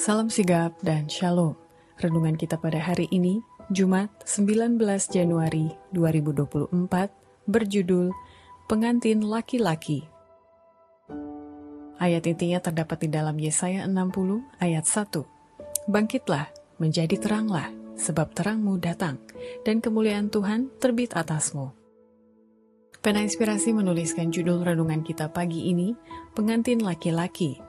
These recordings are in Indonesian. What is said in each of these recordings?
Salam sigap dan shalom. Renungan kita pada hari ini, Jumat 19 Januari 2024, berjudul Pengantin Laki-Laki. Ayat intinya terdapat di dalam Yesaya 60 ayat 1. Bangkitlah, menjadi teranglah, sebab terangmu datang, dan kemuliaan Tuhan terbit atasmu. Pena Inspirasi menuliskan judul renungan kita pagi ini, Pengantin Laki-Laki,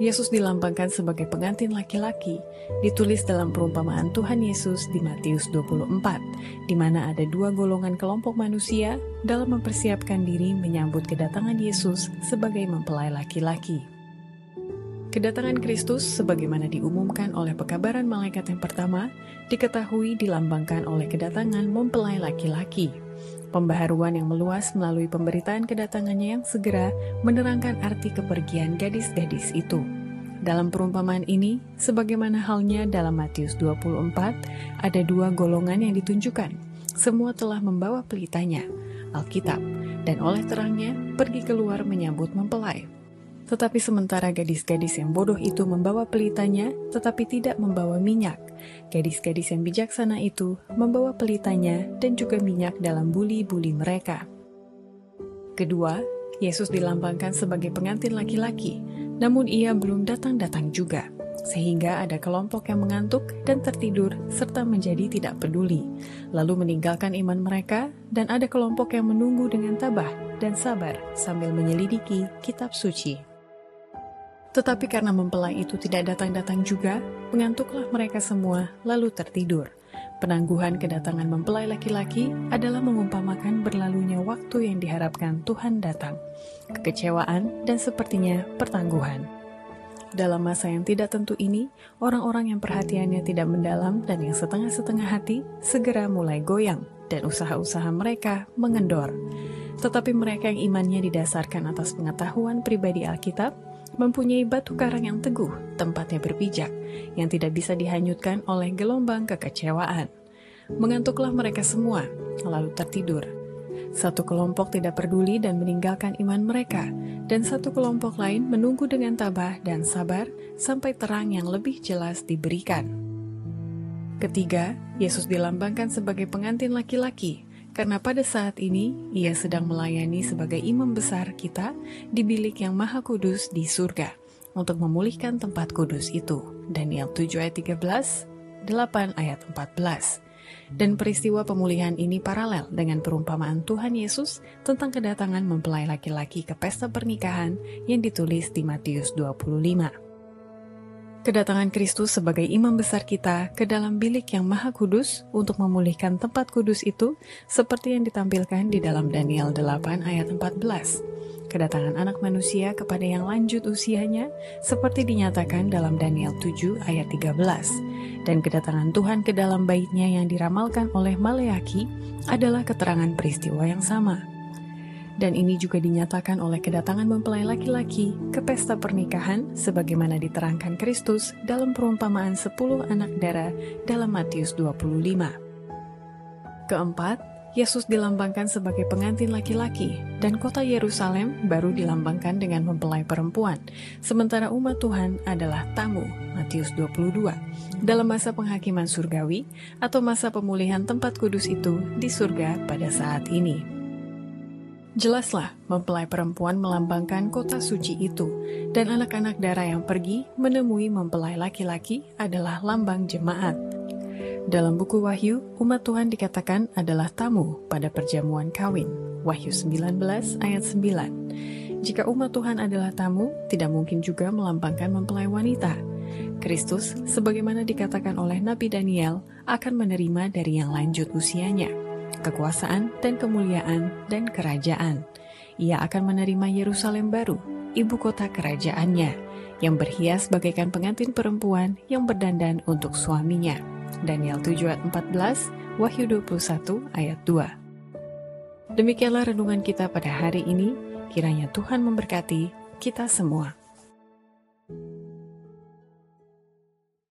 Yesus dilambangkan sebagai pengantin laki-laki, ditulis dalam perumpamaan Tuhan Yesus di Matius 24, di mana ada dua golongan kelompok manusia dalam mempersiapkan diri menyambut kedatangan Yesus sebagai mempelai laki-laki. Kedatangan Kristus sebagaimana diumumkan oleh pekabaran malaikat yang pertama, diketahui dilambangkan oleh kedatangan mempelai laki-laki. Pembaharuan yang meluas melalui pemberitaan kedatangannya yang segera menerangkan arti kepergian gadis-gadis itu. Dalam perumpamaan ini, sebagaimana halnya dalam Matius 24, ada dua golongan yang ditunjukkan. Semua telah membawa pelitanya, Alkitab, dan oleh terangnya pergi keluar menyambut mempelai. Tetapi sementara gadis-gadis yang bodoh itu membawa pelitanya, tetapi tidak membawa minyak. Gadis-gadis yang bijaksana itu membawa pelitanya dan juga minyak dalam buli-buli mereka. Kedua, Yesus dilambangkan sebagai pengantin laki-laki, namun ia belum datang-datang juga, sehingga ada kelompok yang mengantuk dan tertidur serta menjadi tidak peduli, lalu meninggalkan iman mereka, dan ada kelompok yang menunggu dengan tabah dan sabar sambil menyelidiki kitab suci. Tetapi karena mempelai itu tidak datang-datang juga, mengantuklah mereka semua lalu tertidur. Penangguhan kedatangan mempelai laki-laki adalah mengumpamakan berlalunya waktu yang diharapkan Tuhan datang, kekecewaan, dan sepertinya pertangguhan. Dalam masa yang tidak tentu ini, orang-orang yang perhatiannya tidak mendalam dan yang setengah-setengah hati segera mulai goyang dan usaha-usaha mereka mengendor. Tetapi mereka yang imannya didasarkan atas pengetahuan pribadi Alkitab mempunyai batu karang yang teguh, tempatnya berpijak, yang tidak bisa dihanyutkan oleh gelombang kekecewaan. Mengantuklah mereka semua, lalu tertidur. Satu kelompok tidak peduli dan meninggalkan iman mereka, dan satu kelompok lain menunggu dengan tabah dan sabar sampai terang yang lebih jelas diberikan. Ketiga, Yesus dilambangkan sebagai pengantin laki-laki, karena pada saat ini ia sedang melayani sebagai imam besar kita di bilik yang maha kudus di surga untuk memulihkan tempat kudus itu. Daniel 7 ayat 13, 8 ayat 14. Dan peristiwa pemulihan ini paralel dengan perumpamaan Tuhan Yesus tentang kedatangan mempelai laki-laki ke pesta pernikahan yang ditulis di Matius 25. Kedatangan Kristus sebagai imam besar kita ke dalam bilik yang maha kudus untuk memulihkan tempat kudus itu seperti yang ditampilkan di dalam Daniel 8 ayat 14. Kedatangan anak manusia kepada yang lanjut usianya seperti dinyatakan dalam Daniel 7 ayat 13. Dan kedatangan Tuhan ke dalam baitnya yang diramalkan oleh Maleaki adalah keterangan peristiwa yang sama dan ini juga dinyatakan oleh kedatangan mempelai laki-laki ke pesta pernikahan sebagaimana diterangkan Kristus dalam perumpamaan 10 anak darah dalam Matius 25. Keempat, Yesus dilambangkan sebagai pengantin laki-laki dan kota Yerusalem baru dilambangkan dengan mempelai perempuan, sementara umat Tuhan adalah tamu, Matius 22, dalam masa penghakiman surgawi atau masa pemulihan tempat kudus itu di surga pada saat ini. Jelaslah, mempelai perempuan melambangkan kota suci itu, dan anak-anak darah yang pergi menemui mempelai laki-laki adalah lambang jemaat. Dalam buku Wahyu, umat Tuhan dikatakan adalah tamu pada perjamuan kawin. Wahyu 19 ayat 9. Jika umat Tuhan adalah tamu, tidak mungkin juga melambangkan mempelai wanita. Kristus, sebagaimana dikatakan oleh Nabi Daniel, akan menerima dari yang lanjut usianya kekuasaan dan kemuliaan dan kerajaan. Ia akan menerima Yerusalem baru, ibu kota kerajaannya, yang berhias bagaikan pengantin perempuan yang berdandan untuk suaminya. Daniel 7 ayat 14, Wahyu 21 ayat 2. Demikianlah renungan kita pada hari ini. Kiranya Tuhan memberkati kita semua.